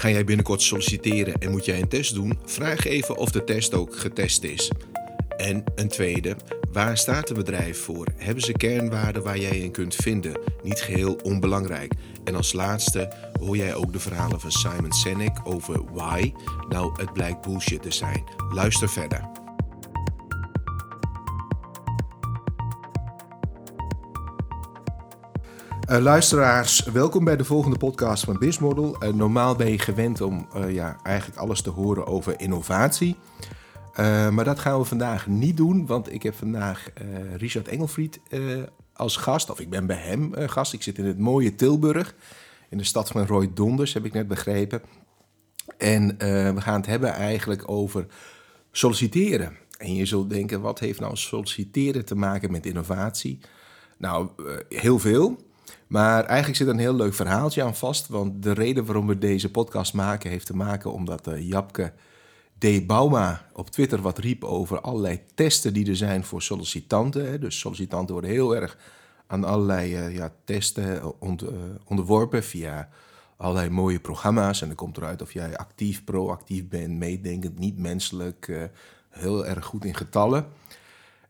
Ga jij binnenkort solliciteren en moet jij een test doen? Vraag even of de test ook getest is. En een tweede, waar staat het bedrijf voor? Hebben ze kernwaarden waar jij in kunt vinden? Niet geheel onbelangrijk. En als laatste hoor jij ook de verhalen van Simon Sinek over why. Nou, het blijkt bullshit te zijn. Luister verder. Uh, luisteraars, welkom bij de volgende podcast van Bizmodel. Uh, normaal ben je gewend om uh, ja, eigenlijk alles te horen over innovatie. maar dat gaan we vandaag niet doen, want ik heb vandaag Richard Engelfried als gast. Of ik ben bij hem gast. Ik zit in het mooie Tilburg, in de stad van Roy Donders, heb ik net begrepen. En we gaan het hebben eigenlijk over solliciteren. En je zult denken, wat heeft nou solliciteren te maken met innovatie? Nou, heel veel. Maar eigenlijk zit er een heel leuk verhaaltje aan vast. Want de reden waarom we deze podcast maken heeft te maken omdat uh, Japke D. Bauma op Twitter wat riep over allerlei testen die er zijn voor sollicitanten. Dus sollicitanten worden heel erg aan allerlei uh, ja, testen uh, onderworpen via allerlei mooie programma's. En dan komt eruit of jij actief, proactief bent, meedenkend, niet menselijk, heel erg goed in getallen.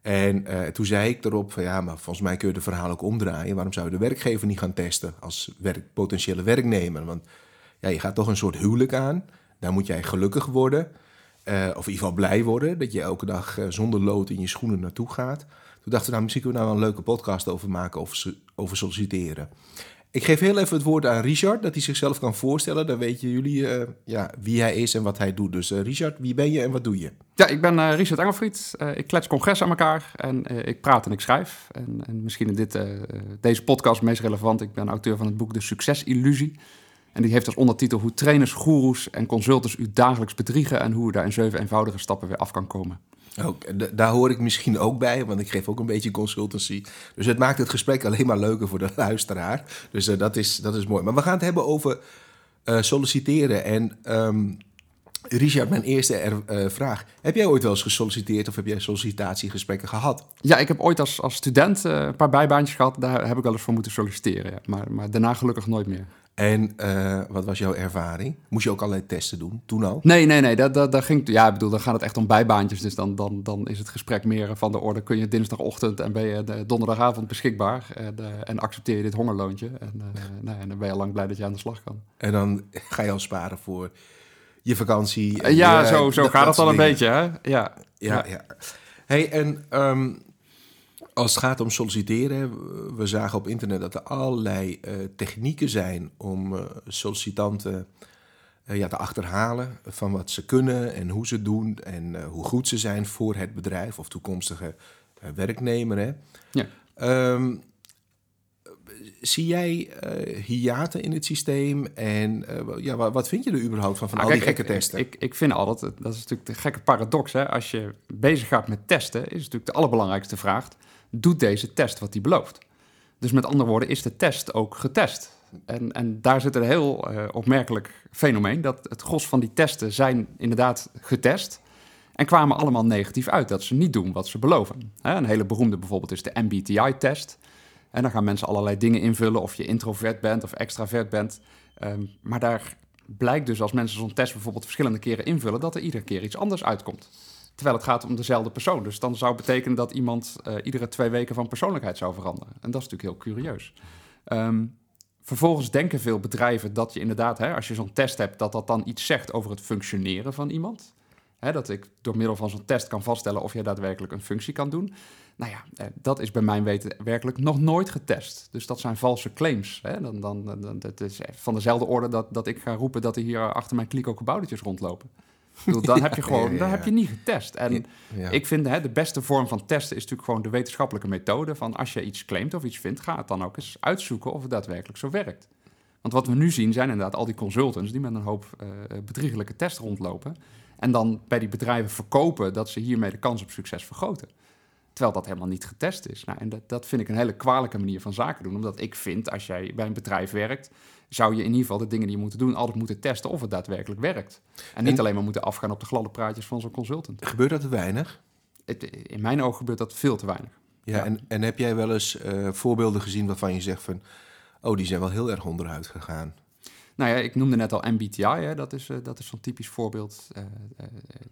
En uh, toen zei ik erop van ja, maar volgens mij kun je de verhaal ook omdraaien. Waarom zou je de werkgever niet gaan testen als werk, potentiële werknemer? Want ja, je gaat toch een soort huwelijk aan. Daar moet jij gelukkig worden. Uh, of in ieder geval blij worden. Dat je elke dag uh, zonder lood in je schoenen naartoe gaat. Toen dachten we, nou, misschien kunnen we nou een leuke podcast over maken over, over solliciteren. Ik geef heel even het woord aan Richard, dat hij zichzelf kan voorstellen. Dan weten jullie uh, ja, wie hij is en wat hij doet. Dus uh, Richard, wie ben je en wat doe je? Ja, ik ben uh, Richard Engelfried. ik klets congres aan elkaar en ik praat en ik schrijf. En, en misschien in dit, deze podcast meest relevant. Ik ben auteur van het boek De Succesillusie. En die heeft als ondertitel hoe trainers, goeroes en consultants u dagelijks bedriegen... en hoe u daar in zeven eenvoudige stappen weer af kan komen. Daar hoor ik misschien ook bij, want ik geef ook een beetje consultancy. Dus het maakt het gesprek alleen maar leuker voor de luisteraar. Dus uh, dat, is, dat is mooi. Maar we gaan het hebben over uh, solliciteren. En um, Richard, mijn eerste er, uh, vraag. Heb jij ooit wel eens gesolliciteerd of heb jij sollicitatiegesprekken gehad? Ja, ik heb ooit als, als student een paar bijbaantjes gehad. Daar heb ik wel eens voor moeten solliciteren. Ja. Maar, maar daarna gelukkig nooit meer. En uh, wat was jouw ervaring? Moest je ook allerlei testen doen toen al? Nee, nee, nee. Dat, dat, dat ging, ja, ik bedoel, dan gaat het echt om bijbaantjes. Dus dan, dan, dan is het gesprek meer van de orde. Kun je dinsdagochtend en ben je donderdagavond beschikbaar. En, uh, en accepteer je dit hongerloontje. En, uh, nou, en dan ben je lang blij dat je aan de slag kan. En dan ga je al sparen voor je vakantie. ja, zo, zo gaat het al een beetje, hè? Ja. Ja, ja. ja. Hey, en um, als het gaat om solliciteren, we zagen op internet dat er allerlei uh, technieken zijn om uh, sollicitanten uh, ja, te achterhalen van wat ze kunnen en hoe ze doen en hoe goed ze zijn voor het bedrijf of toekomstige werknemer. Hè. Ja. Um, zie jij hiaten in het systeem en ja, wat, wat, vind je er überhaupt van, van nou, al die gekke testen? Ik, ik, ik, vind altijd, dat is natuurlijk de gekke paradox, hè? als je bezig gaat met testen, is natuurlijk de allerbelangrijkste vraag doet deze test wat hij belooft? Dus met andere woorden, is de test ook getest? En, en daar zit een heel uh, opmerkelijk fenomeen. Dat het gros van die testen zijn inderdaad getest. En kwamen allemaal negatief uit. Dat ze niet doen wat ze beloven. Een hele beroemde bijvoorbeeld is de MBTI-test. En dan gaan mensen allerlei dingen invullen. Of je introvert bent of extravert bent. Um, maar daar blijkt dus als mensen zo'n test bijvoorbeeld verschillende keren invullen. dat er iedere keer iets anders uitkomt. Terwijl het gaat om dezelfde persoon. Dus dan zou betekenen dat iemand uh, iedere twee weken van persoonlijkheid zou veranderen. En dat is natuurlijk heel curieus. Um, vervolgens denken veel bedrijven dat je inderdaad, hè, als je zo'n test hebt, dat dat dan iets zegt over het functioneren van iemand. Hè, dat ik door middel van zo'n test kan vaststellen of je daadwerkelijk een functie kan doen. Nou ja, eh, dat is bij mijn weten werkelijk nog nooit getest. Dus dat zijn valse claims. Hè? Dan, dan, dat is van dezelfde orde dat, dat ik ga roepen dat er hier achter mijn kliko kaboutertjes rondlopen dan heb je gewoon, dan heb je niet getest. En ik vind hè, de beste vorm van testen is natuurlijk gewoon de wetenschappelijke methode van als je iets claimt of iets vindt, ga het dan ook eens uitzoeken of het daadwerkelijk zo werkt. Want wat we nu zien zijn inderdaad al die consultants die met een hoop uh, bedriegelijke tests rondlopen en dan bij die bedrijven verkopen dat ze hiermee de kans op succes vergroten. Terwijl dat helemaal niet getest is. Nou, en dat, dat vind ik een hele kwalijke manier van zaken doen. Omdat ik vind, als jij bij een bedrijf werkt, zou je in ieder geval de dingen die je moet doen, altijd moeten testen of het daadwerkelijk werkt. En niet alleen maar moeten afgaan op de gladde praatjes van zo'n consultant. Gebeurt dat te weinig? Het, in mijn ogen gebeurt dat veel te weinig. Ja, En, en heb jij wel eens uh, voorbeelden gezien waarvan je zegt van, oh, die zijn wel heel erg onderuit gegaan? Nou ja, ik noemde net al MBTI, hè, dat is, uh, dat is zo'n typisch voorbeeld. Uh, uh,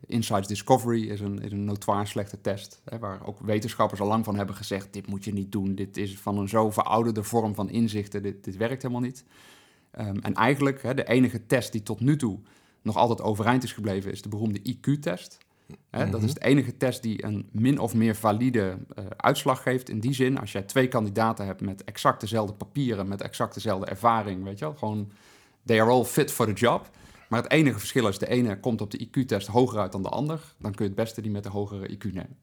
Insights Discovery is een, is een notoire slechte test, hè, waar ook wetenschappers al lang van hebben gezegd, dit moet je niet doen, dit is van een zo verouderde vorm van inzichten, dit, dit werkt helemaal niet. Um, en eigenlijk, hè, de enige test die tot nu toe nog altijd overeind is gebleven, is de beroemde IQ-test. Hè, Dat is de enige test die een min of meer valide uh, uitslag geeft. In die zin, als jij twee kandidaten hebt met exact dezelfde papieren, met exact dezelfde ervaring, weet je wel, gewoon they are all fit for the job. Maar het enige verschil is, de ene komt op de IQ-test hoger uit dan de ander, dan kun je het beste die met de hogere IQ nemen.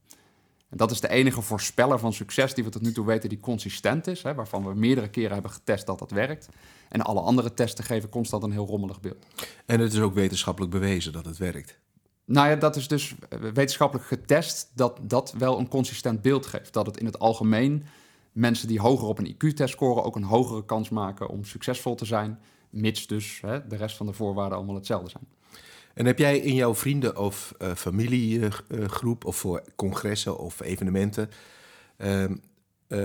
En dat is de enige voorspeller van succes die we tot nu toe weten die consistent is, hè, waarvan we meerdere keren hebben getest dat dat werkt. En alle andere testen geven constant een heel rommelig beeld. En het is ook wetenschappelijk bewezen dat het werkt. Nou ja, dat is dus wetenschappelijk getest dat dat wel een consistent beeld geeft. Dat het in het algemeen mensen die hoger op een IQ-test scoren ook een hogere kans maken om succesvol te zijn, mits dus hè, de rest van de voorwaarden allemaal hetzelfde zijn. En heb jij in jouw vrienden- of uh, familiegroep uh, of voor congressen of evenementen uh,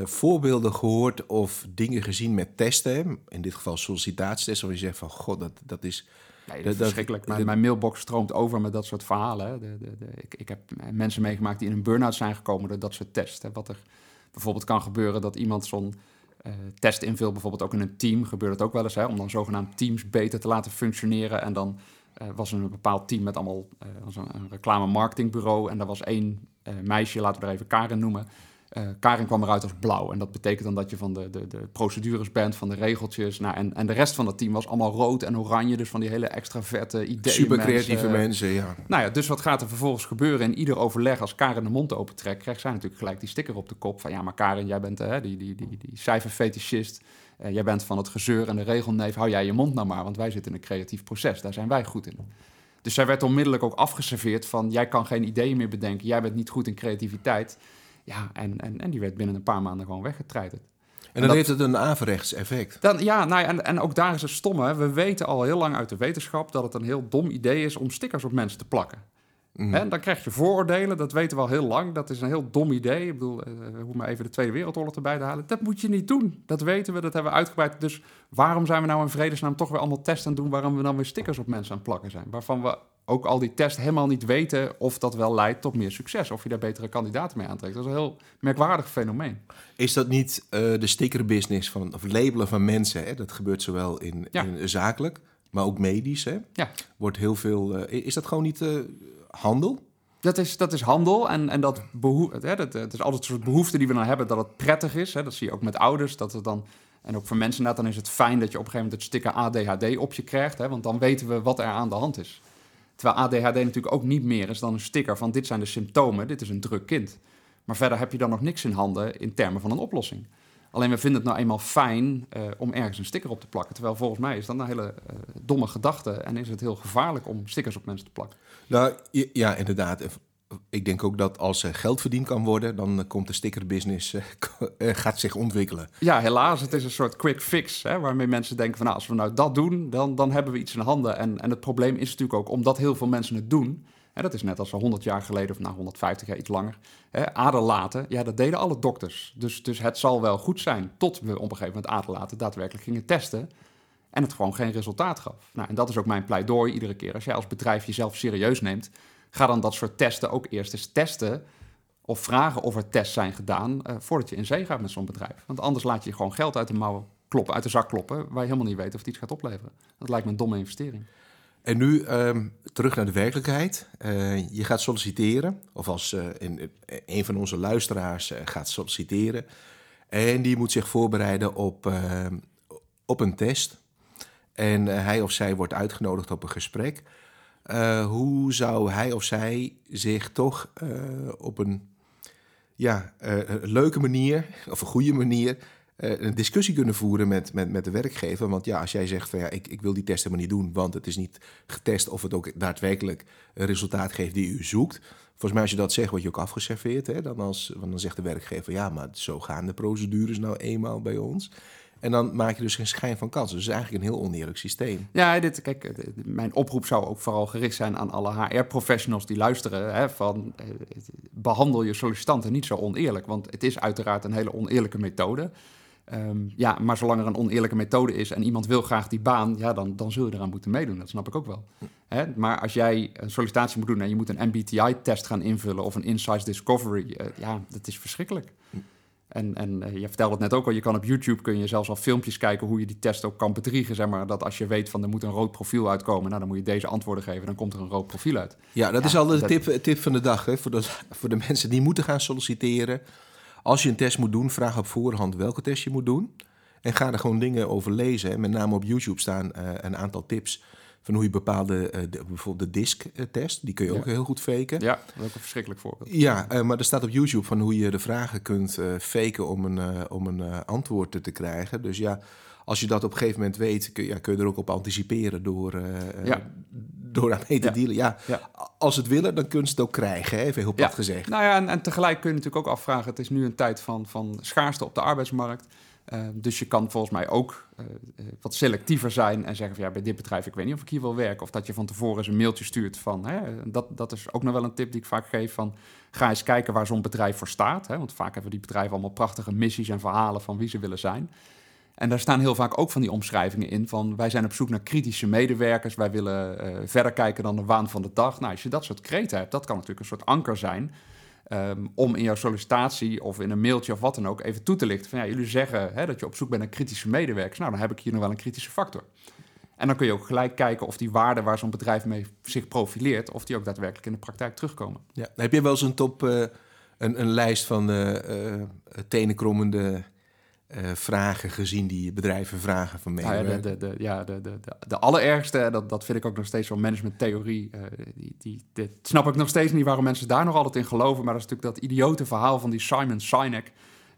voorbeelden gehoord of dingen gezien met testen? In dit geval sollicitatiestesten, waar je zegt van god, dat, dat is Nee, dat is verschrikkelijk. Mijn, mijn, mailbox stroomt over met dat soort verhalen. De, de, de, ik, ik, heb mensen meegemaakt die in een burn-out zijn gekomen door dat soort tests. Wat er bijvoorbeeld kan gebeuren dat iemand zo'n uh, test invult, bijvoorbeeld ook in een team, gebeurt het ook wel eens, hè, om dan zogenaamd teams beter te laten functioneren. En dan was er een bepaald team met allemaal, uh, was een, een reclame-marketingbureau en daar was één meisje, laten we er even Karen noemen, uh, Karin kwam eruit als blauw. En dat betekent dan dat je van de, de, de procedures bent, van de regeltjes. Nou, en, en de rest van het team was allemaal rood en oranje. Dus van die hele extraverte ideeën. Super creatieve mensen, ja. Nou ja, dus wat gaat er vervolgens gebeuren? In ieder overleg, als Karin de mond opentrekt, krijgt zij natuurlijk gelijk die sticker op de kop. Van ja, maar Karin, jij bent uh, die, die, die, die cijferfetischist. Uh, jij bent van het gezeur en de regelneef. Hou jij je mond nou maar, want wij zitten in een creatief proces. Daar zijn wij goed in. Dus zij werd onmiddellijk ook afgeserveerd van... jij kan geen ideeën meer bedenken, jij bent niet goed in creativiteit... Ja, en, en, en die werd binnen een paar maanden gewoon weggetreiterd. En dan dat, heeft het een averechts effect. Dan, ja, nou ja, en, en ook daar is het stomme. We weten al heel lang uit de wetenschap dat het een heel dom idee is om stickers op mensen te plakken. Mm. En dan krijg je vooroordelen, dat weten we al heel lang. Dat is een heel dom idee. Ik bedoel, uh, hoe maar even de Tweede Wereldoorlog erbij te halen. Dat moet je niet doen. Dat weten we, dat hebben we uitgebreid. Dus waarom zijn we nou in vredesnaam toch weer allemaal tests aan het doen... waarom we dan weer stickers op mensen aan het plakken zijn? Waarvan we ook al die tests helemaal niet weten of dat wel leidt tot meer succes. Of je daar betere kandidaten mee aantrekt. Dat is een heel merkwaardig fenomeen. Is dat niet uh, de stickerbusiness van of labelen van mensen? Hè? Dat gebeurt zowel in, ja. in zakelijk, maar ook medisch. Hè? Ja. Wordt heel veel. Uh, is dat gewoon niet handel? Dat is, dat is handel en, en dat, behoe, hè, het is altijd een soort behoefte die we dan hebben dat het prettig is. Hè? Dat zie je ook met ouders, dat het dan en ook voor mensen dan is het fijn dat je op een gegeven moment het sticker ADHD op je krijgt. Hè, want dan weten we wat er aan de hand is. Terwijl ADHD natuurlijk ook niet meer is dan een sticker van dit zijn de symptomen, dit is een druk kind. Maar verder heb je dan nog niks in handen in termen van een oplossing. Alleen we vinden het nou eenmaal fijn uh, om ergens een sticker op te plakken. Terwijl volgens mij is dat een hele uh, domme gedachte en is het heel gevaarlijk om stickers op mensen te plakken. Nou ja, inderdaad. Ik denk ook dat als er geld verdiend kan worden, dan komt de stickerbusiness uh, gaat zich ontwikkelen. Ja, helaas. Het is een soort quick fix, hè, waarmee mensen denken van nou, als we nou dat doen, dan, dan hebben we iets in handen. En, en het probleem is natuurlijk ook, omdat heel veel mensen het doen, dat is net als we 100 jaar geleden, of nou 150 jaar, iets langer, hè, aderlaten, ja, dat deden alle dokters. Dus, dus het zal wel goed zijn, tot we op een gegeven moment aderlaten daadwerkelijk gingen testen. En het gewoon geen resultaat gaf. Nou, en dat is ook mijn pleidooi iedere keer. Als jij als bedrijf jezelf serieus neemt, ga dan dat soort testen ook eerst eens testen. Of vragen of er tests zijn gedaan uh, voordat je in zee gaat met zo'n bedrijf. Want anders laat je gewoon geld uit de mouwen kloppen, uit de zak kloppen, waar je helemaal niet weet of het iets gaat opleveren. Dat lijkt me een domme investering. En nu um, terug naar de werkelijkheid. Uh, je gaat solliciteren, of als uh, in, een van onze luisteraars gaat solliciteren. En die moet zich voorbereiden op, ehm, op een test. En hij of zij wordt uitgenodigd op een gesprek. Hoe zou hij of zij zich toch op een ja, leuke manier of een goede manier een discussie kunnen voeren met, met, met de werkgever? Want ja, als jij zegt van ja, ik, ik wil die test helemaal niet doen, want het is niet getest of het ook daadwerkelijk een resultaat geeft die u zoekt. Volgens mij als je dat zegt, word je ook afgeserveerd. Hè? Dan, als, want dan zegt de werkgever, ja, maar zo gaan de procedures nou eenmaal bij ons. En dan maak je dus geen schijn van kans. Dus het is eigenlijk een heel oneerlijk systeem. Ja, dit, kijk, mijn oproep zou ook vooral gericht zijn aan alle HR-professionals die luisteren. Hè, van, behandel je sollicitanten niet zo oneerlijk. Want het is uiteraard een hele oneerlijke methode. Ehm, ja, maar zolang er een oneerlijke methode is en iemand wil graag die baan, ja, dan, dan zul je eraan moeten meedoen. Dat snap ik ook wel. Hè? Maar als jij een sollicitatie moet doen en je moet een MBTI-test gaan invullen of een Insights Discovery, eh, ja, dat is verschrikkelijk. En, en uh, je vertelde het net ook al, je kan op YouTube kun je zelfs al filmpjes kijken hoe je die test ook kan bedriegen. Zeg maar, dat als je weet van er moet een rood profiel uitkomen, nou dan moet je deze antwoorden geven, dan komt er een rood profiel uit. Ja, dat is al de tip, tip van de dag hè, voor, de, voor de mensen die moeten gaan solliciteren. Als je een test moet doen, vraag op voorhand welke test je moet doen. En ga er gewoon dingen over lezen. Met name op YouTube staan uh, een aantal tips van hoe je bepaalde, uh, de, bijvoorbeeld de disk-test, die kun je ook heel goed faken. Ja, dat is ook een verschrikkelijk voorbeeld. Ja, uh, maar er staat op YouTube van hoe je de vragen kunt faken om een, om een antwoord te krijgen. Dus ja, als je dat op een gegeven moment weet, kun, ja, kun je er ook op anticiperen door, ja. door aan mee te ja. dealen. Ja, als het willen, dan kun je het ook krijgen, hè? even heel plat gezegd. Nou ja, en, en tegelijk kun je natuurlijk ook afvragen, het is nu een tijd van, van schaarste op de arbeidsmarkt. Uh, dus je kan volgens mij ook uh, wat selectiever zijn en zeggen van ja, bij dit bedrijf, ik weet niet of ik hier wil werken. Of dat je van tevoren eens een mailtje stuurt van, hè, dat, dat is ook nog wel een tip die ik vaak geef van, ga eens kijken waar zo'n bedrijf voor staat. Hè, want vaak hebben die bedrijven allemaal prachtige missies en verhalen van wie ze willen zijn. En daar staan heel vaak ook van die omschrijvingen in van, wij zijn op zoek naar kritische medewerkers, wij willen uh, verder kijken dan de waan van de dag. Nou, als je dat soort kreten hebt, dat kan natuurlijk een soort anker zijn Um, om in jouw sollicitatie of in een mailtje of wat dan ook even toe te lichten. Van ja, jullie zeggen hè, dat je op zoek bent naar kritische medewerkers. Nou, dan heb ik hier nog wel een kritische factor. En dan kun je ook gelijk kijken of die waarden waar zo'n bedrijf mee zich profileert, of die ook daadwerkelijk in de praktijk terugkomen. Ja, heb je wel eens een top, uh, een, een lijst van uh, tenenkrommende uh, vragen gezien die bedrijven vragen van medewerkers? Ja, de, de, de, ja, de, de, de, de allerergste, dat, dat vind ik ook nog steeds zo'n managementtheorie. Uh, die, die, dit snap ik nog steeds niet waarom mensen daar nog altijd in geloven. Maar dat is natuurlijk dat idiote verhaal van die Simon Sinek.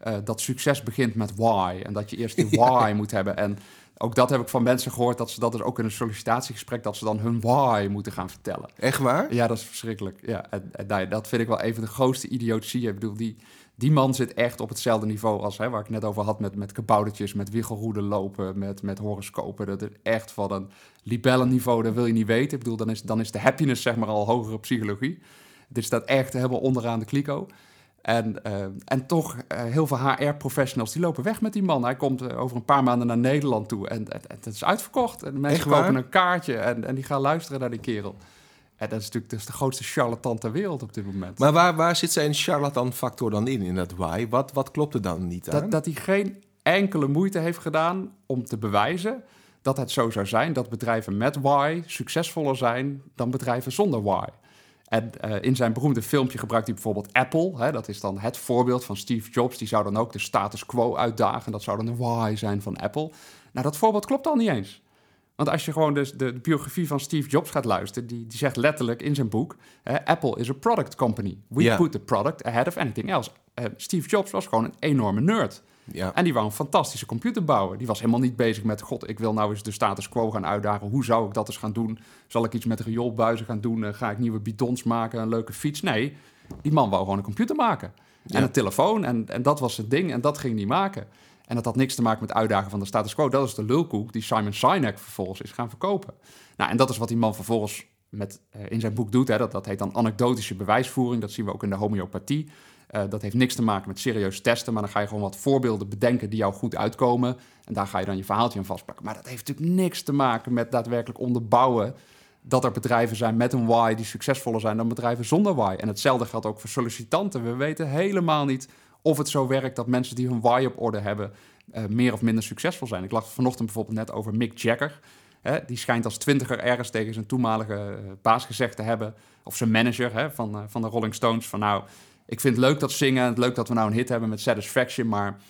Uh, dat succes begint met why. En dat je eerst die why ja. moet hebben. En ook dat heb ik van mensen gehoord, dat ze dat dus ook in een sollicitatiegesprek, dat ze dan hun why moeten gaan vertellen. Echt waar? Ja, dat is verschrikkelijk. Ja, en, en, dat vind ik wel even de grootste idiotie. Ik bedoel, die, die man zit echt op hetzelfde niveau als hè, waar ik net over had met, met kaboutertjes, met wiggelroeden lopen, met, met horoscopen. Dat is echt van een libellenniveau, dat wil je niet weten. Ik bedoel, dan is, dan is de happiness zeg maar al hogere psychologie. Dit staat echt helemaal onderaan de kliko. En, uh, en toch, uh, heel veel HR-professionals die lopen weg met die man. Hij komt uh, over een paar maanden naar Nederland toe en het is uitverkocht. En mensen kopen een kaartje en, en die gaan luisteren naar die kerel. Dat is natuurlijk dat is de grootste charlatan ter wereld op dit moment. Maar waar, waar zit zijn charlatan-factor dan in, in dat why? Wat, wat klopt er dan niet aan? Dat, dat hij geen enkele moeite heeft gedaan om te bewijzen dat het zo zou zijn dat bedrijven met why succesvoller zijn dan bedrijven zonder why. En uh, in zijn beroemde filmpje gebruikt hij bijvoorbeeld Apple. Hè, dat is dan het voorbeeld van Steve Jobs. Die zou dan ook de status quo uitdagen. Dat zou dan de why zijn van Apple. Nou, dat voorbeeld klopt al niet eens. Want als je gewoon dus de, de, biografie van Steve Jobs gaat luisteren, die, die zegt letterlijk in zijn boek: hè, Apple is a product company. We yeah. put the product ahead of anything else. Uh, Steve Jobs was gewoon een enorme nerd. Ja. En die wou een fantastische computer bouwen. Die was helemaal niet bezig met: God, ik wil nou eens de status quo gaan uitdagen. Hoe zou ik dat eens gaan doen? Zal ik iets met rioolbuizen gaan doen? Uh, ga ik nieuwe bidons maken? Een leuke fiets? Nee, die man wou gewoon een computer maken. Ja. En een telefoon. En, en dat was het ding. En dat ging hij maken. En dat had niks te maken met uitdagen van de status quo. Dat is de lulkoek die Simon Sinek vervolgens is gaan verkopen. Nou, en dat is wat die man vervolgens met, uh, in zijn boek doet. Hè. Dat, dat heet dan anekdotische bewijsvoering. Dat zien we ook in de homeopathie. Uh, dat heeft niks te maken met serieus testen, maar dan ga je gewoon wat voorbeelden bedenken die jou goed uitkomen. En daar ga je dan je verhaaltje aan vastpakken. Maar dat heeft natuurlijk niks te maken met daadwerkelijk onderbouwen dat er bedrijven zijn met een why die succesvoller zijn dan bedrijven zonder why. En hetzelfde geldt ook voor sollicitanten. We weten helemaal niet of het zo werkt dat mensen die hun why op orde hebben uh, meer of minder succesvol zijn. Ik lag vanochtend bijvoorbeeld net over Mick Jagger. Hè, die schijnt als twintiger ergens tegen zijn toenmalige uh, baas gezegd te hebben, of zijn manager hè, van, uh, van de Rolling Stones, van nou, ik vind het leuk dat zingen, het leuk dat we nou een hit hebben met Satisfaction, maar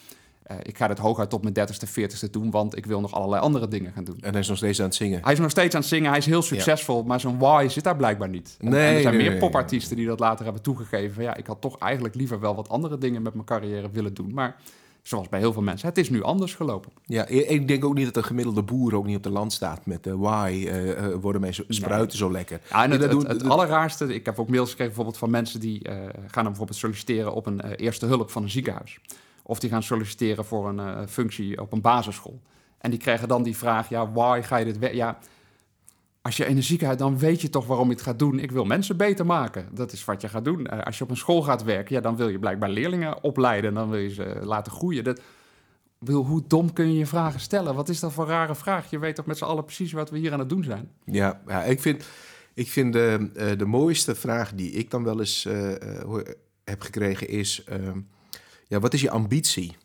uh, ik ga dit hooguit tot mijn 30ste, 40ste doen, want ik wil nog allerlei andere dingen gaan doen. En hij is nog steeds aan het zingen. Hij is nog steeds aan het zingen, hij is heel succesvol, ja. maar zijn why zit daar blijkbaar niet. En, nee, en er zijn nee, meer nee, popartiesten die dat later hebben toegegeven. Van, ja, ik had toch eigenlijk liever wel wat andere dingen met mijn carrière willen doen, maar zoals bij heel veel mensen, het is nu anders gelopen. Ja, ik denk ook niet dat een gemiddelde boer ook niet op de land staat met uh, why uh, uh, worden mijn spruiten nee. zo lekker. Ja, en het, het, het, het, allerraarste, ik heb ook mails gekregen bijvoorbeeld van mensen die gaan dan bijvoorbeeld solliciteren op een eerste hulp van een ziekenhuis. Of die gaan solliciteren voor een uh, functie op een basisschool. En die krijgen dan die vraag, ja, why ga je dit... We ja, als je in een ziekenhuis, dan weet je toch waarom je het gaat doen. Ik wil mensen beter maken. Dat is wat je gaat doen. Uh, als je op een school gaat werken, ja, dan wil je blijkbaar leerlingen opleiden. Dan wil je ze laten groeien. Dat, wil, hoe dom kun je je vragen stellen? Wat is dat voor rare vraag? Je weet toch met z'n allen precies wat we hier aan het doen zijn? Ja, ja ik vind, ik vind de, eh, de mooiste vraag die ik dan wel eens eh, eh, heb gekregen is... ehm, ja, wat is je ambitie?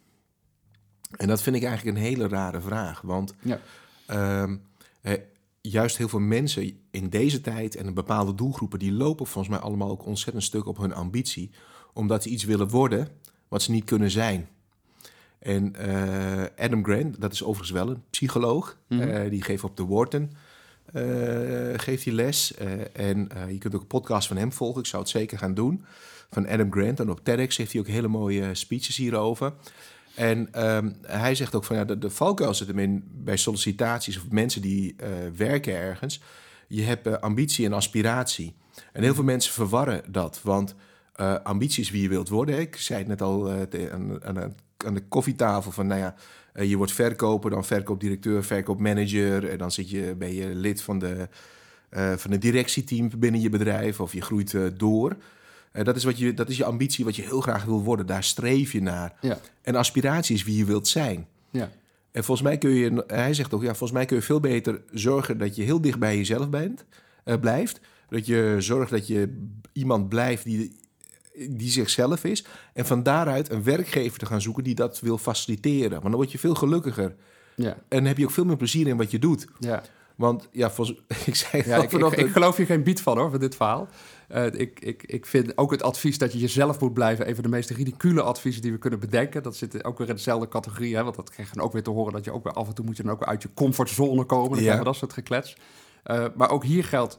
En dat vind ik eigenlijk een hele rare vraag. Want Ja. ehm, eh, juist heel veel mensen in deze tijd en een bepaalde doelgroepen... die lopen volgens mij allemaal ook ontzettend stuk op hun ambitie. Omdat ze iets willen worden wat ze niet kunnen zijn. En eh, Adam Grant, dat is overigens wel een psycholoog. Mhm. eh, die geeft op de Wharton geeft hij les. En je kunt ook een podcast van hem volgen. Ik zou het zeker gaan doen. Van Adam Grant. En op TEDx heeft hij ook hele mooie speeches hierover. En ehm, hij zegt ook van ja, de, de valkuil zit hem in bij sollicitaties of mensen die eh, werken ergens. Je hebt eh, ambitie en aspiratie. En heel veel mensen verwarren dat. Want eh, ambitie is wie je wilt worden. Ik zei het net al eh, aan, aan, de koffietafel van nou ja, eh, je wordt verkoper, dan verkoopdirecteur, verkoopmanager. En dan zit je, ben je lid van de, eh, van het directieteam binnen je bedrijf of je groeit eh, door. Eh, dat, is wat je, dat is je ambitie, wat je heel graag wil worden. Daar streef je naar. Ja, En aspiratie is wie je wilt zijn. ja, En volgens mij kun je, hij zegt ook, ja, volgens mij kun je veel beter zorgen dat je heel dicht bij jezelf bent, eh, blijft. Dat je zorgt dat je iemand blijft die, die zichzelf is. En van daaruit een werkgever te gaan zoeken die dat wil faciliteren. Want dan word je veel gelukkiger. ja, En heb je ook veel meer plezier in wat je doet. ja. Want ja, volgens, ik zei Ja, ik, ik, vanochtend. ik geloof hier geen bied van hoor, van dit verhaal. Eh, ik, ik, ik vind ook het advies dat je jezelf moet blijven... een van de meest ridicule adviezen die we kunnen bedenken. Dat zit ook weer in dezelfde categorie. Hè, want dat krijg je dan ook weer te horen... dat je ook weer af en toe moet je dan ook uit je comfortzone komen. Dan Ja. krijgen we dat soort geklets. Eh, maar ook hier geldt...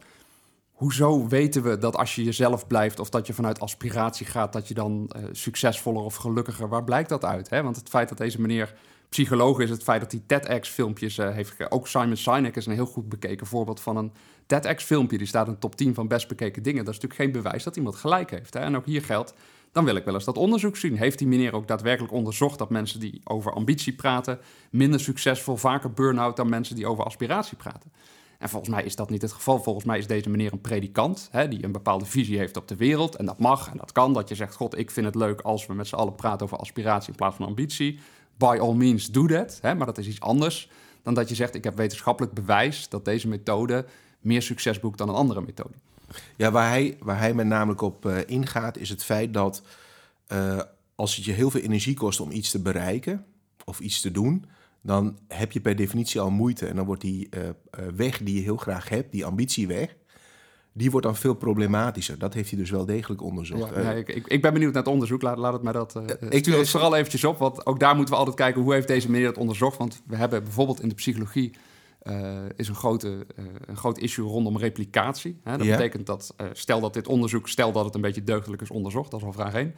Hoezo weten we dat als je jezelf blijft... of dat je vanuit aspiratie gaat... dat je dan eh, succesvoller of gelukkiger... waar blijkt dat uit? Hè? Want het feit dat deze meneer psycholoog is... het feit dat hij TEDx-filmpjes eh, heeft... ook Simon Sinek is een heel goed bekeken voorbeeld van een TEDx-filmpje. Die staat in de top 10 van best bekeken dingen. Dat is natuurlijk geen bewijs dat iemand gelijk heeft. Hè? En ook hier geldt... Dan wil ik wel eens dat onderzoek zien. Heeft die meneer ook daadwerkelijk onderzocht dat mensen die over ambitie praten minder succesvol, vaker burn-out dan mensen die over aspiratie praten? En volgens mij is dat niet het geval. Volgens mij is deze meneer een predikant hè, die een bepaalde visie heeft op de wereld. En dat mag en dat kan. Dat je zegt, god, ik vind het leuk als we met z'n allen praten over aspiratie in plaats van ambitie. By all means, do that. Hè, maar dat is iets anders dan dat je zegt, ik heb wetenschappelijk bewijs dat deze methode meer succes boekt dan een andere methode. Ja, waar hij, waar hij met namelijk op eh, ingaat, is het feit dat eh, als het je heel veel energie kost om iets te bereiken of iets te doen, dan heb je per definitie al moeite. En dan wordt die eh, weg die je heel graag hebt, die ambitie weg, die wordt dan veel problematischer. Dat heeft hij dus wel degelijk onderzocht. Ja, Eh, ja, ik, ik, ik ben benieuwd naar het onderzoek. Laat, laat het mij dat. eh ik- stuur het vooral eventjes op. Want ook daar moeten we altijd kijken hoe heeft deze meneer dat onderzocht. Want we hebben bijvoorbeeld in de psychologie. eh, is een, grote, eh, een groot issue rondom replicatie. Hè? Dat Ja. betekent dat, eh, stel dat dit onderzoek, stel dat het een beetje deugdelijk is onderzocht, dat is al vraag 1.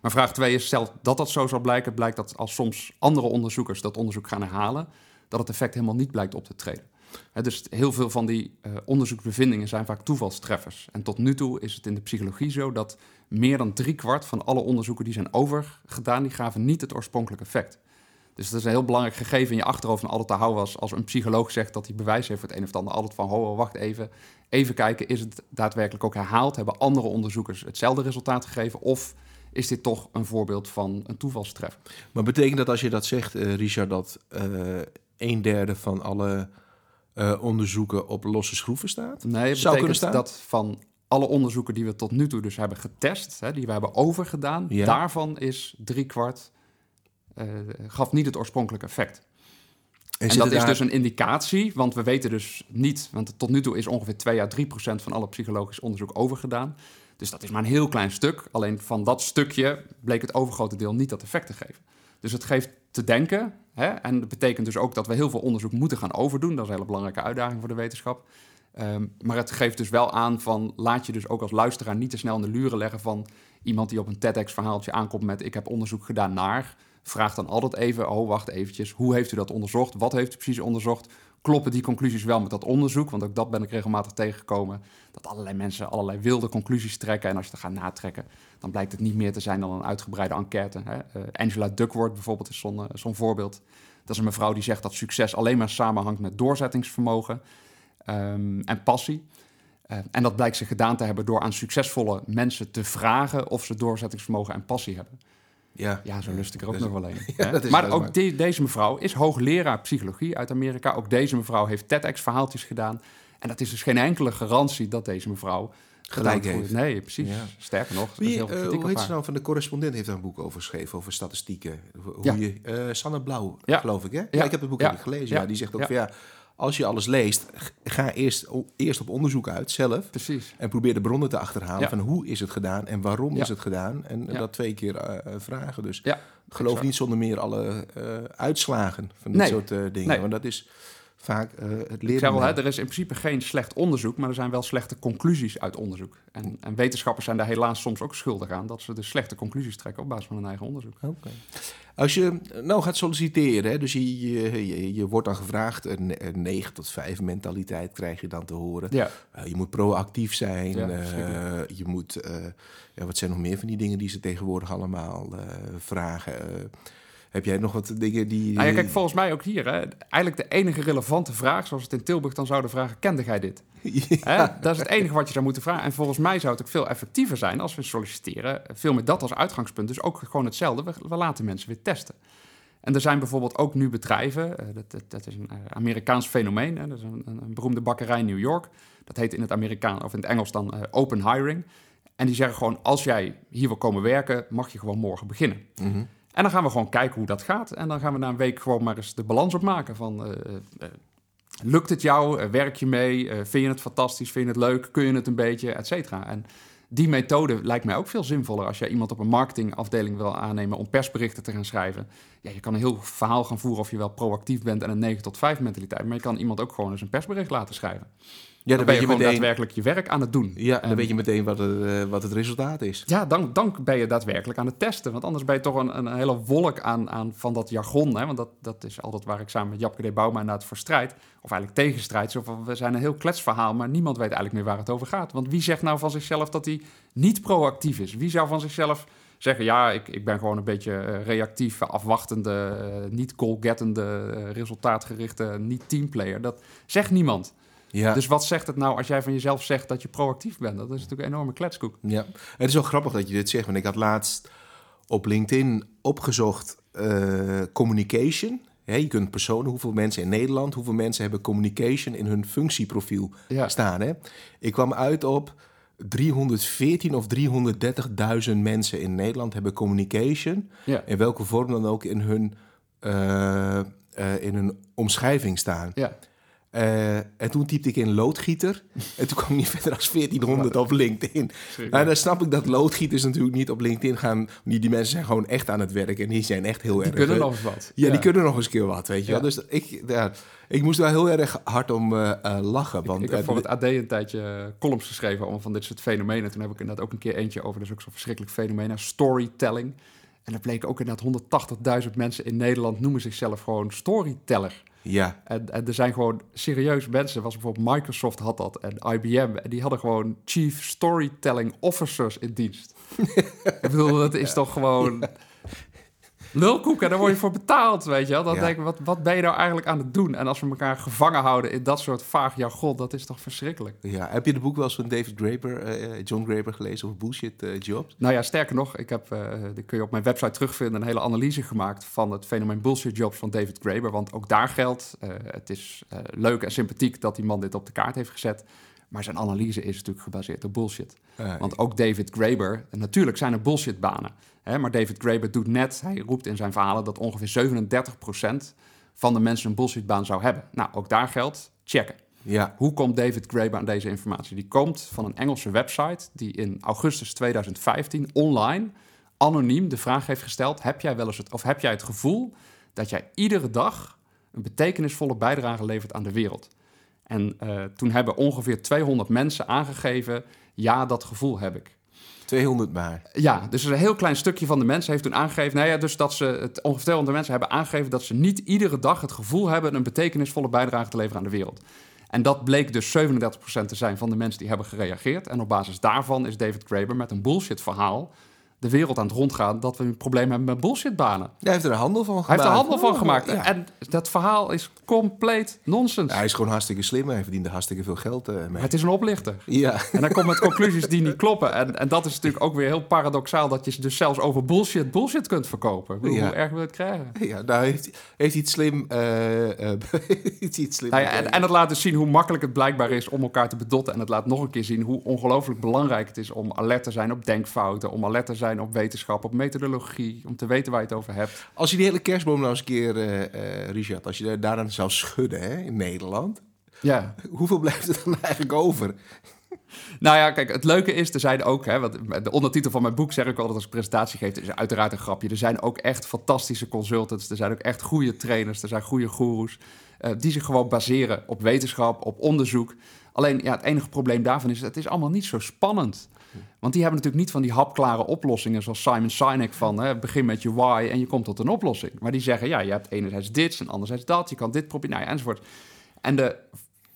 Maar vraag 2 is, stel dat dat zo zal blijken, blijkt dat als soms andere onderzoekers dat onderzoek gaan herhalen, dat het effect helemaal niet blijkt op te treden. Dus heel veel van die eh, onderzoeksbevindingen zijn vaak toevalstreffers. En tot nu toe is het in de psychologie zo dat meer dan driekwart van alle onderzoeken die zijn overgedaan, die gaven niet het oorspronkelijke effect. Dus dat is een heel belangrijk gegeven in je achterhoofd en altijd te houden als, als een psycholoog zegt dat hij bewijs heeft voor het een of ander. Altijd van, ho, ho, wacht even, even kijken, is het daadwerkelijk ook herhaald? Hebben andere onderzoekers hetzelfde resultaat gegeven? Of is dit toch een voorbeeld van een toevalstreffer? Maar betekent dat als je dat zegt, eh, Richard, dat eh, een derde van alle eh, onderzoeken op losse schroeven staat? Nee, het Zou kunnen staan? dat van alle onderzoeken die we tot nu toe dus hebben getest, hè, die we hebben overgedaan, Ja. daarvan is driekwart eh gaf niet het oorspronkelijke effect. En dat is dus een indicatie, want we weten dus niet, want tot nu toe is ongeveer 2 à 3 procent van alle psychologisch onderzoek overgedaan. Dus dat is maar een heel klein stuk. Alleen van dat stukje bleek het overgrote deel niet dat effect te geven. Dus het geeft te denken. Hè? En dat betekent dus ook dat we heel veel onderzoek moeten gaan overdoen. Dat is een hele belangrijke uitdaging voor de wetenschap. Ehm, maar het geeft dus wel aan van laat je dus ook als luisteraar niet te snel in de luren leggen van iemand die op een TEDx-verhaaltje aankomt met ik heb onderzoek gedaan naar. Vraag dan altijd even, oh wacht eventjes, hoe heeft u dat onderzocht? Wat heeft u precies onderzocht? Kloppen die conclusies wel met dat onderzoek? Want ook dat ben ik regelmatig tegengekomen. Dat allerlei mensen allerlei wilde conclusies trekken. En als je dat gaat natrekken, dan blijkt het niet meer te zijn dan een uitgebreide enquête. Hè? Eh, Angela Duckworth bijvoorbeeld is zo'n eh, zo'n voorbeeld. Dat is een mevrouw die zegt dat succes alleen maar samenhangt met doorzettingsvermogen ehm, en passie. Eh, en dat blijkt ze gedaan te hebben door aan succesvolle mensen te vragen of ze doorzettingsvermogen en passie hebben. Ja, Ja, zo lust ik er ook nog wel een. Ja, maar ook deze mevrouw is hoogleraar psychologie uit Amerika. Ook deze mevrouw heeft TEDx-verhaaltjes gedaan. En dat is dus geen enkele garantie dat deze mevrouw Gelijk heeft. Nee, precies. Ja. Sterker nog, Wie, heel kritiek hoe heet ze nou van de correspondent heeft daar een boek over geschreven, over statistieken. Hoe Ja. je, eh, Sanne Blauw, Ja. geloof ik, hè? Ja, ik heb het boek gelezen. Ja. Die zegt ook van ja, als je alles leest, ga eerst, eerst op onderzoek uit, zelf. Precies. En probeer de bronnen te achterhalen Ja. van hoe is het gedaan en waarom Ja. is het gedaan. En Ja. dat twee keer eh, eh, vragen. Dus geloof exact. niet zonder meer alle eh, uitslagen van dit Nee. soort dingen. Nee. Want dat is vaak het leren. hè, er is in principe geen slecht onderzoek, maar er zijn wel slechte conclusies uit onderzoek. En, en wetenschappers zijn daar helaas soms ook schuldig aan, dat ze dus slechte conclusies trekken op basis van hun eigen onderzoek. Oké. Als je nou gaat solliciteren, hè, dus je, je, je, je wordt dan gevraagd, een, een 9 tot 5 mentaliteit krijg je dan te horen. Ja, Eh, je moet proactief zijn. Ja, eh, je moet, eh, ja, wat zijn nog meer van die dingen die ze tegenwoordig allemaal vragen? Eh, heb jij nog wat dingen die. Nou ja, kijk, volgens mij ook hier, hè, eigenlijk de enige relevante vraag, zoals het in Tilburg dan zouden vragen, kende jij dit? Hè? Dat is het enige wat je zou moeten vragen. En volgens mij zou het ook veel effectiever zijn als we solliciteren. Veel met dat als uitgangspunt. Dus ook gewoon hetzelfde. We, we laten mensen weer testen. En er zijn bijvoorbeeld ook nu bedrijven, eh, dat, dat, dat is een eh, Amerikaans fenomeen. Hè? Dat is een, beroemde bakkerij in New York. Dat heet in het, Amerikaan, of in het Engels dan eh, open hiring. En die zeggen gewoon, als jij hier wil komen werken, mag je gewoon morgen beginnen. Mhm. En dan gaan we gewoon kijken hoe dat gaat. En dan gaan we na een week gewoon maar eens de balans opmaken van... eh, eh, lukt het jou? Eh, werk je mee? Eh, vind je het fantastisch? Vind je het leuk? Kun je het een beetje? Et. En die methode lijkt mij ook veel zinvoller... als jij iemand op een marketingafdeling wil aannemen... om persberichten te gaan schrijven. Ja, je kan een heel verhaal gaan voeren of je wel proactief bent... en een 9 tot 5 mentaliteit. Maar je kan iemand ook gewoon eens een persbericht laten schrijven. Ja, dan dan ben je gewoon meteen, daadwerkelijk je werk aan het doen. ja, dan En- weet je meteen wat het, eh, wat het resultaat is. ja, dan, dan ben je daadwerkelijk aan het testen. Want anders ben je toch een, een hele wolk aan, aan van dat jargon. Hè? Want dat, dat is altijd waar ik samen met Japke de Bouma inderdaad voor strijd. Of eigenlijk tegenstrijd. Zo van, we zijn een heel kletsverhaal, maar niemand weet eigenlijk meer waar het over gaat. Want wie zegt nou van zichzelf dat hij niet proactief is? Wie zou van zichzelf zeggen, ja, ik, ik ben gewoon een beetje eh, reactief, afwachtende, eh, niet goal-gettende, resultaatgerichte, niet teamplayer. Dat zegt niemand. Ja. Dus wat zegt het nou als jij van jezelf zegt dat je proactief bent? Dat is natuurlijk een enorme kletskoek. Ja, het is wel grappig dat je dit zegt, want ik had laatst op LinkedIn opgezocht eh, communication. Je kunt personen, hoeveel mensen in Nederland, hoeveel mensen hebben communication in hun functieprofiel Ja. staan. Hè? Ik kwam uit op 314 of 330.000 mensen in Nederland hebben communication, Ja. in welke vorm dan ook in hun, eh, eh, in hun omschrijving staan. Ja. Eh, en toen typte ik in loodgieter. En toen kwam ik niet verder dan 1400 op LinkedIn. Nou, dan snap ik dat loodgieters natuurlijk niet op LinkedIn gaan. Die, die mensen zijn gewoon echt aan het werk. En die zijn echt heel Die erg... kunnen eh, nog eens wat. Ja, die kunnen nog eens een keer wat, weet je Ja. wel. Dus ik, ja, ik moest daar heel erg hard om eh, lachen. Want, Ik heb eh, voor het AD een tijdje columns geschreven om van dit soort fenomenen. Toen heb ik inderdaad ook een keer eentje over, dat is ook zo'n verschrikkelijk fenomeen, storytelling. En dat bleek ook inderdaad 180.000 mensen in Nederland noemen zichzelf gewoon storyteller. Ja, En, en er zijn gewoon serieus mensen, was bijvoorbeeld Microsoft had dat en IBM. En die hadden gewoon Chief Storytelling Officers in dienst. ik bedoel, dat is toch gewoon lulkoek en daar word je voor betaald, weet je wel. Dan Ja. denk ik, wat, wat ben je nou eigenlijk aan het doen? En als we elkaar gevangen houden in dat soort vaag jargon, dat is toch verschrikkelijk. ja. Heb je het boek wel eens van David Graeber, eh, John Graeber gelezen over bullshit eh, jobs? Nou ja, sterker nog, ik heb, eh die kun je op mijn website terugvinden, een hele analyse gemaakt van het fenomeen bullshit jobs van David Graeber. Want ook daar geldt, eh, het is eh, leuk en sympathiek dat die man dit op de kaart heeft gezet. Maar zijn analyse is natuurlijk gebaseerd op bullshit. Want ook David Graeber, en natuurlijk zijn er bullshitbanen. Hè, maar David Graeber doet net, hij roept in zijn verhalen dat ongeveer 37% van de mensen een bullshitbaan zou hebben. Nou, ook daar geldt, checken. ja, Hoe komt David Graeber aan deze informatie? Die komt van een Engelse website die in augustus 2015 online anoniem de vraag heeft gesteld: heb jij wel eens het of heb jij het gevoel dat jij iedere dag een betekenisvolle bijdrage levert aan de wereld? En eh, toen hebben ongeveer 200 mensen aangegeven: ja, dat gevoel heb ik. 200 maar. Ja, dus een heel klein stukje van de mensen heeft toen aangegeven... Nou ja, dus dat ze, het, ongeveer 200 mensen hebben aangegeven... dat ze niet iedere dag het gevoel hebben... een betekenisvolle bijdrage te leveren aan de wereld. En dat bleek dus 37% te zijn van de mensen die hebben gereageerd. En op basis daarvan is David Graeber met een bullshit verhaal... de wereld aan het rondgaan dat we een probleem hebben met bullshitbanen. Hij heeft er een handel van gemaakt. Hij heeft er handel van Oh, gemaakt. ja. En dat verhaal is compleet nonsens. Hij is gewoon hartstikke slim. Hij verdient er hartstikke veel geld eh, mee. Maar het is een oplichter. Ja, En hij komt met conclusies die niet kloppen. En, en dat is natuurlijk ook weer heel paradoxaal... dat je dus zelfs over bullshit bullshit kunt verkopen. Ik bedoel, Ja. Hoe erg wil je het krijgen? ja nou heeft, heeft iets slim... eh, eh, heeft hij iets slim Nou en, en het laat dus zien hoe makkelijk het blijkbaar is om elkaar te bedotten. En het laat nog een keer zien hoe ongelooflijk belangrijk het is om alert te zijn op denkfouten, om alert te zijn op wetenschap, op methodologie, om te weten waar je het over hebt. Als je die hele kerstboom nou eens een keer, eh, Richard, als je daar- daaraan zou schudden hè, in Nederland, Ja. hoeveel blijft er dan eigenlijk over? Nou ja, kijk, het leuke is, er zijn ook, hè, wat, de ondertitel van mijn boek zeg ik altijd als ik presentatie geef, is uiteraard een grapje. Er zijn ook echt fantastische consultants, er zijn ook echt goede trainers, er zijn goede goeroes, eh, die zich gewoon baseren op wetenschap, op onderzoek. Alleen, ja, het enige probleem daarvan is, het is allemaal niet zo spannend. Want die hebben natuurlijk niet van die hapklare oplossingen zoals Simon Sinek van hè, begin met je why en je komt tot een oplossing. Maar die zeggen, ja, je hebt enerzijds dit en anderzijds dat, je kan dit proberen, nou ja, enzovoort. En de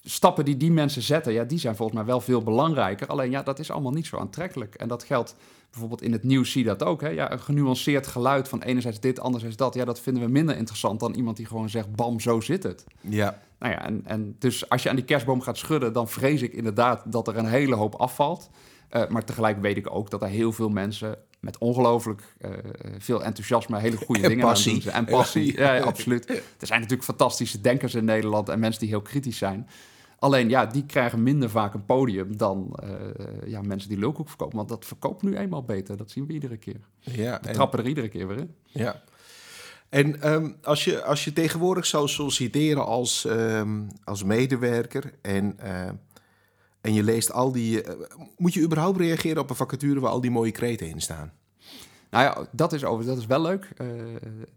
stappen die die mensen zetten, ja, die zijn volgens mij wel veel belangrijker. Alleen ja, dat is allemaal niet zo aantrekkelijk. En dat geldt bijvoorbeeld in het nieuws zie je dat ook. Hè? Ja, een genuanceerd geluid van enerzijds dit, anderzijds dat. Ja, dat vinden we minder interessant dan iemand die gewoon zegt, bam, zo zit het. Ja, Nou ja, en, en dus als je aan die kerstboom gaat schudden, dan vrees ik inderdaad dat er een hele hoop afvalt. Eh, maar tegelijk weet ik ook dat er heel veel mensen met ongelooflijk eh, veel enthousiasme hele goede En dingen aan passie. doen zijn. En passie, Ja. absoluut. Er zijn natuurlijk fantastische denkers in Nederland en mensen die heel kritisch zijn. Alleen ja, die krijgen minder vaak een podium dan eh, ja, mensen die lulkoek verkopen. Want dat verkoopt nu eenmaal beter. Dat zien we iedere keer. ja. We en- trappen er iedere keer weer in. Ja. En ehm, als, je, als je tegenwoordig zou solliciteren als, ehm, als medewerker en, eh, en je leest al die... eh, moet je überhaupt reageren op een vacature waar al die mooie kreten in staan? Nou ja, dat is, over, dat is wel leuk. Eh,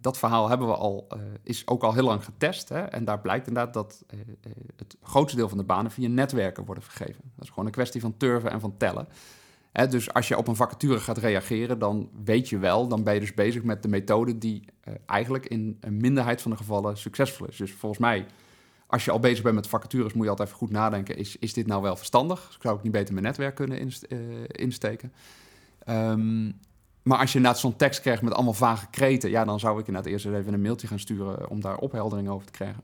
dat verhaal hebben we al, eh, is ook al heel lang getest. Hè? En daar blijkt inderdaad dat het grootste deel van de banen via netwerken worden vergeven. Dat is gewoon een kwestie van turven en van tellen. Hè, dus als je op een vacature gaat reageren, dan weet je wel, dan ben je dus bezig met de methode die eigenlijk in een minderheid van de gevallen succesvol is. Dus volgens mij, als je al bezig bent met vacatures, moet je altijd even goed nadenken: is, is dit nou wel verstandig? Zou ik niet beter mijn netwerk kunnen eh, insteken? Ehm, maar als je inderdaad zo'n tekst krijgt met allemaal vage kreten, ja, dan zou ik inderdaad eerst even een mailtje gaan sturen om daar opheldering over te krijgen.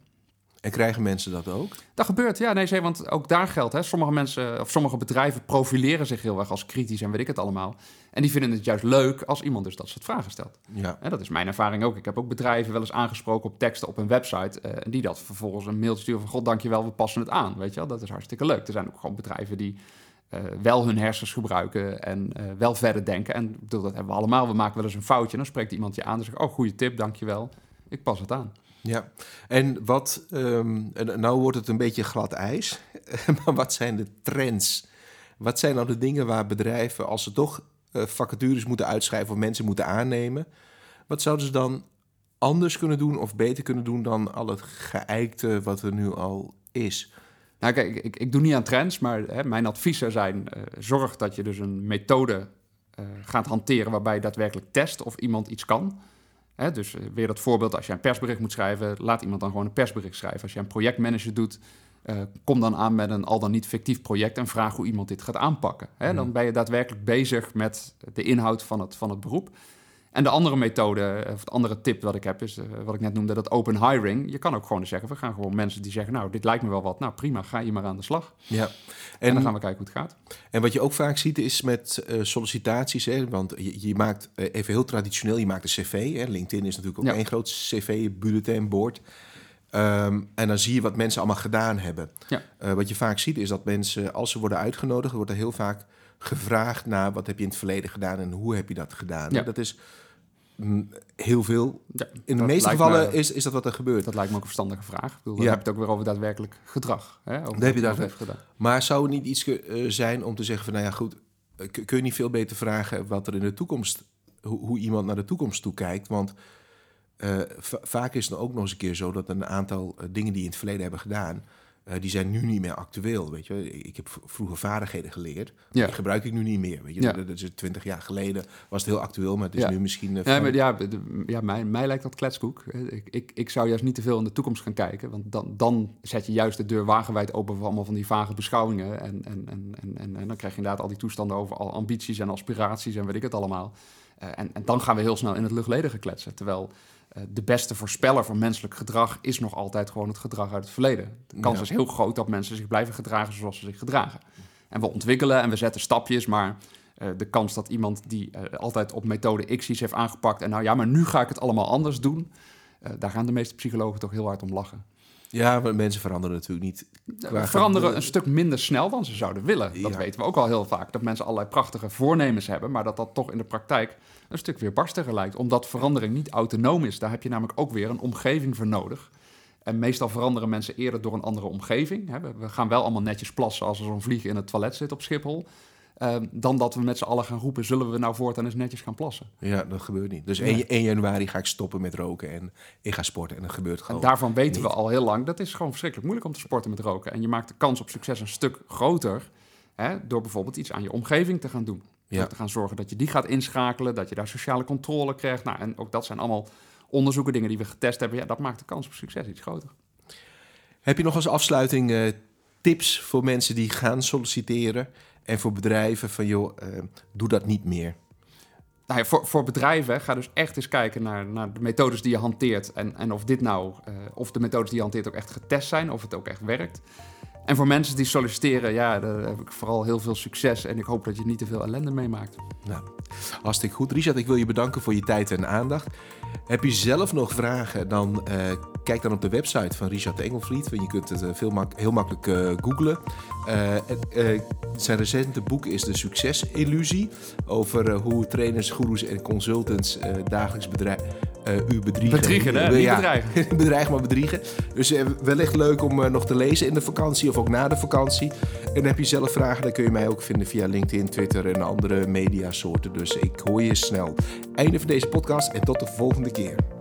En krijgen mensen dat ook? Dat gebeurt, ja, nee, want ook daar geldt, hè, sommige mensen of sommige bedrijven profileren zich heel erg als kritisch en weet ik het allemaal. En die vinden het juist leuk als iemand dus dat soort vragen stelt. Ja. En dat is mijn ervaring ook. Ik heb ook bedrijven wel eens aangesproken op teksten op een website. eh, en die dat vervolgens een mailtje sturen van... God, dankjewel, we passen het aan. Weet je wel, dat is hartstikke leuk. Er zijn ook gewoon bedrijven die eh, wel hun hersens gebruiken... en eh, wel verder denken. En bedoel, dat hebben we allemaal. We maken wel eens een foutje. En dan spreekt iemand je aan en zegt... Oh, goede tip, dankjewel. Ik pas het aan. Ja, en wat, en nou wordt het een beetje glad ijs, maar wat zijn de trends? Wat zijn nou de dingen waar bedrijven, als ze toch eh, vacatures moeten uitschrijven of mensen moeten aannemen, wat zouden ze dan anders kunnen doen of beter kunnen doen dan al het geëikte wat er nu al is? Nou, kijk, ik, ik doe niet aan trends, maar hè, mijn advies zou zijn: eh, zorg dat je dus een methode eh, gaat hanteren waarbij je daadwerkelijk test of iemand iets kan. Hè, dus eh, weer dat voorbeeld: als je een persbericht moet schrijven, laat iemand dan gewoon een persbericht schrijven. Als je een projectmanager doet, eh, kom dan aan met een al dan niet fictief project en vraag hoe iemand dit gaat aanpakken. Hè, Dan ben je daadwerkelijk bezig met de inhoud van het, van het beroep. En de andere methode, of de andere tip wat ik heb, is eh, wat ik net noemde, dat open hiring. Je kan ook gewoon zeggen, we gaan gewoon mensen die zeggen, nou, dit lijkt me wel wat. Nou, prima, ga je maar aan de slag. Ja, En, en, dan gaan we kijken hoe het gaat. en wat je ook vaak ziet is met eh, sollicitaties, hè, want je, je maakt eh, even heel traditioneel, je maakt een cv. Hè, LinkedIn is natuurlijk ook Ja. één groot cv-bulletinboard. Ehm, en dan zie je wat mensen allemaal gedaan hebben. Ja. Eh, wat je vaak ziet is dat mensen, als ze worden uitgenodigd, wordt er heel vaak gevraagd naar wat heb je in het verleden gedaan en hoe heb je dat gedaan. Ja. Dat is heel veel. Ja, In de dat meeste gevallen me- is, is dat wat er gebeurt. Dat lijkt me ook een verstandige vraag. Ik bedoel, dan Ja. heb je het ook weer over daadwerkelijk gedrag. Hè? Over Dan heb je daar- gedaan. Maar zou het niet iets eh, zijn om te zeggen van, nou ja, goed, eh, kun je niet veel beter vragen wat er in de toekomst, hoe, hoe iemand naar de toekomst toe kijkt? Want eh, va- vaak is het ook nog eens een keer zo dat een aantal dingen die in het verleden hebben gedaan, eh, die zijn nu niet meer actueel. Weet je, ik heb vroeger vaardigheden geleerd, Ja. die gebruik ik nu niet meer. Weet je, Ja. dat is twintig jaar geleden was het heel actueel, maar het is Ja. nu misschien. eh, van- maar ja, de- ja mij, mij lijkt dat kletskoek. Ik, ik, ik zou juist niet te veel in de toekomst gaan kijken. Want dan, dan zet je juist de deur wagenwijd open voor allemaal van die vage beschouwingen. En, en, en, en, en, en dan krijg je inderdaad al die toestanden over al ambities en aspiraties en weet ik het allemaal. Eh, en, en, dan gaan we heel snel in het luchtledige kletsen. Terwijl de beste voorspeller van menselijk gedrag is nog altijd gewoon het gedrag uit het verleden. De kans is heel groot dat mensen zich blijven gedragen zoals ze zich gedragen. En we ontwikkelen en we zetten stapjes, maar uh, de kans dat iemand die altijd op methode X iets heeft aangepakt en nou ja, maar nu ga ik het allemaal anders doen, daar gaan de meeste psychologen toch heel hard om lachen. Ja, maar mensen veranderen natuurlijk niet. veranderen een stuk minder snel dan ze zouden willen. Dat weten we ook al heel vaak. Dat mensen allerlei prachtige voornemens hebben, maar dat dat toch in de praktijk een stuk weer barstiger lijkt. Omdat verandering niet autonoom is. Daar heb je namelijk ook weer een omgeving voor nodig. En meestal veranderen mensen eerder door een andere omgeving. We gaan wel allemaal netjes plassen als er zo'n vlieg in het toilet zit op Schiphol. Ehm, dan dat we met z'n allen gaan roepen, zullen we nou voortaan eens netjes gaan plassen? Ja, dat gebeurt niet. Dus 1, 1, januari ga ik stoppen met roken en ik ga sporten en dat gebeurt gewoon en Daarvan weten we al heel lang, dat is gewoon verschrikkelijk moeilijk om te sporten met roken. En je maakt de kans op succes een stuk groter hè, door bijvoorbeeld iets aan je omgeving te gaan doen. Ja. Door te gaan zorgen dat je die gaat inschakelen, dat je daar sociale controle krijgt. Nou, en ook dat zijn allemaal onderzoeken, dingen die we getest hebben. Ja, dat maakt de kans op succes iets groter. Heb je nog als afsluiting uh, tips voor mensen die gaan solliciteren en voor bedrijven van joh, uh, doe dat niet meer? Nou voor, voor bedrijven ga dus echt eens kijken naar, naar de methodes die je hanteert. En, en of dit nou, uh, of de methodes die je hanteert ook echt getest zijn, of het ook echt werkt. En voor mensen die solliciteren, ja, daar heb ik vooral heel veel succes. En ik hoop dat je niet te veel ellende meemaakt. Nou, hartstikke goed. Richard, ik wil je bedanken voor je tijd en aandacht. Heb je zelf nog vragen, dan uh, kijk dan op de website van Richard Engelvliet. Je kunt het uh, veel mak heel makkelijk uh, googlen. zijn recente boek is De Succesillusie. Over hoe trainers, gurus en consultants dagelijks bedrijf, u bedriegen. Bedriegen, hè? Ja, bedreigen. bedreigen, maar bedriegen. Dus wellicht leuk om nog te lezen in de vakantie ook na de vakantie. En heb je zelf vragen, dan kun je mij ook vinden via LinkedIn, Twitter en andere mediasoorten. Dus ik hoor je snel. Einde van deze podcast en tot de volgende keer.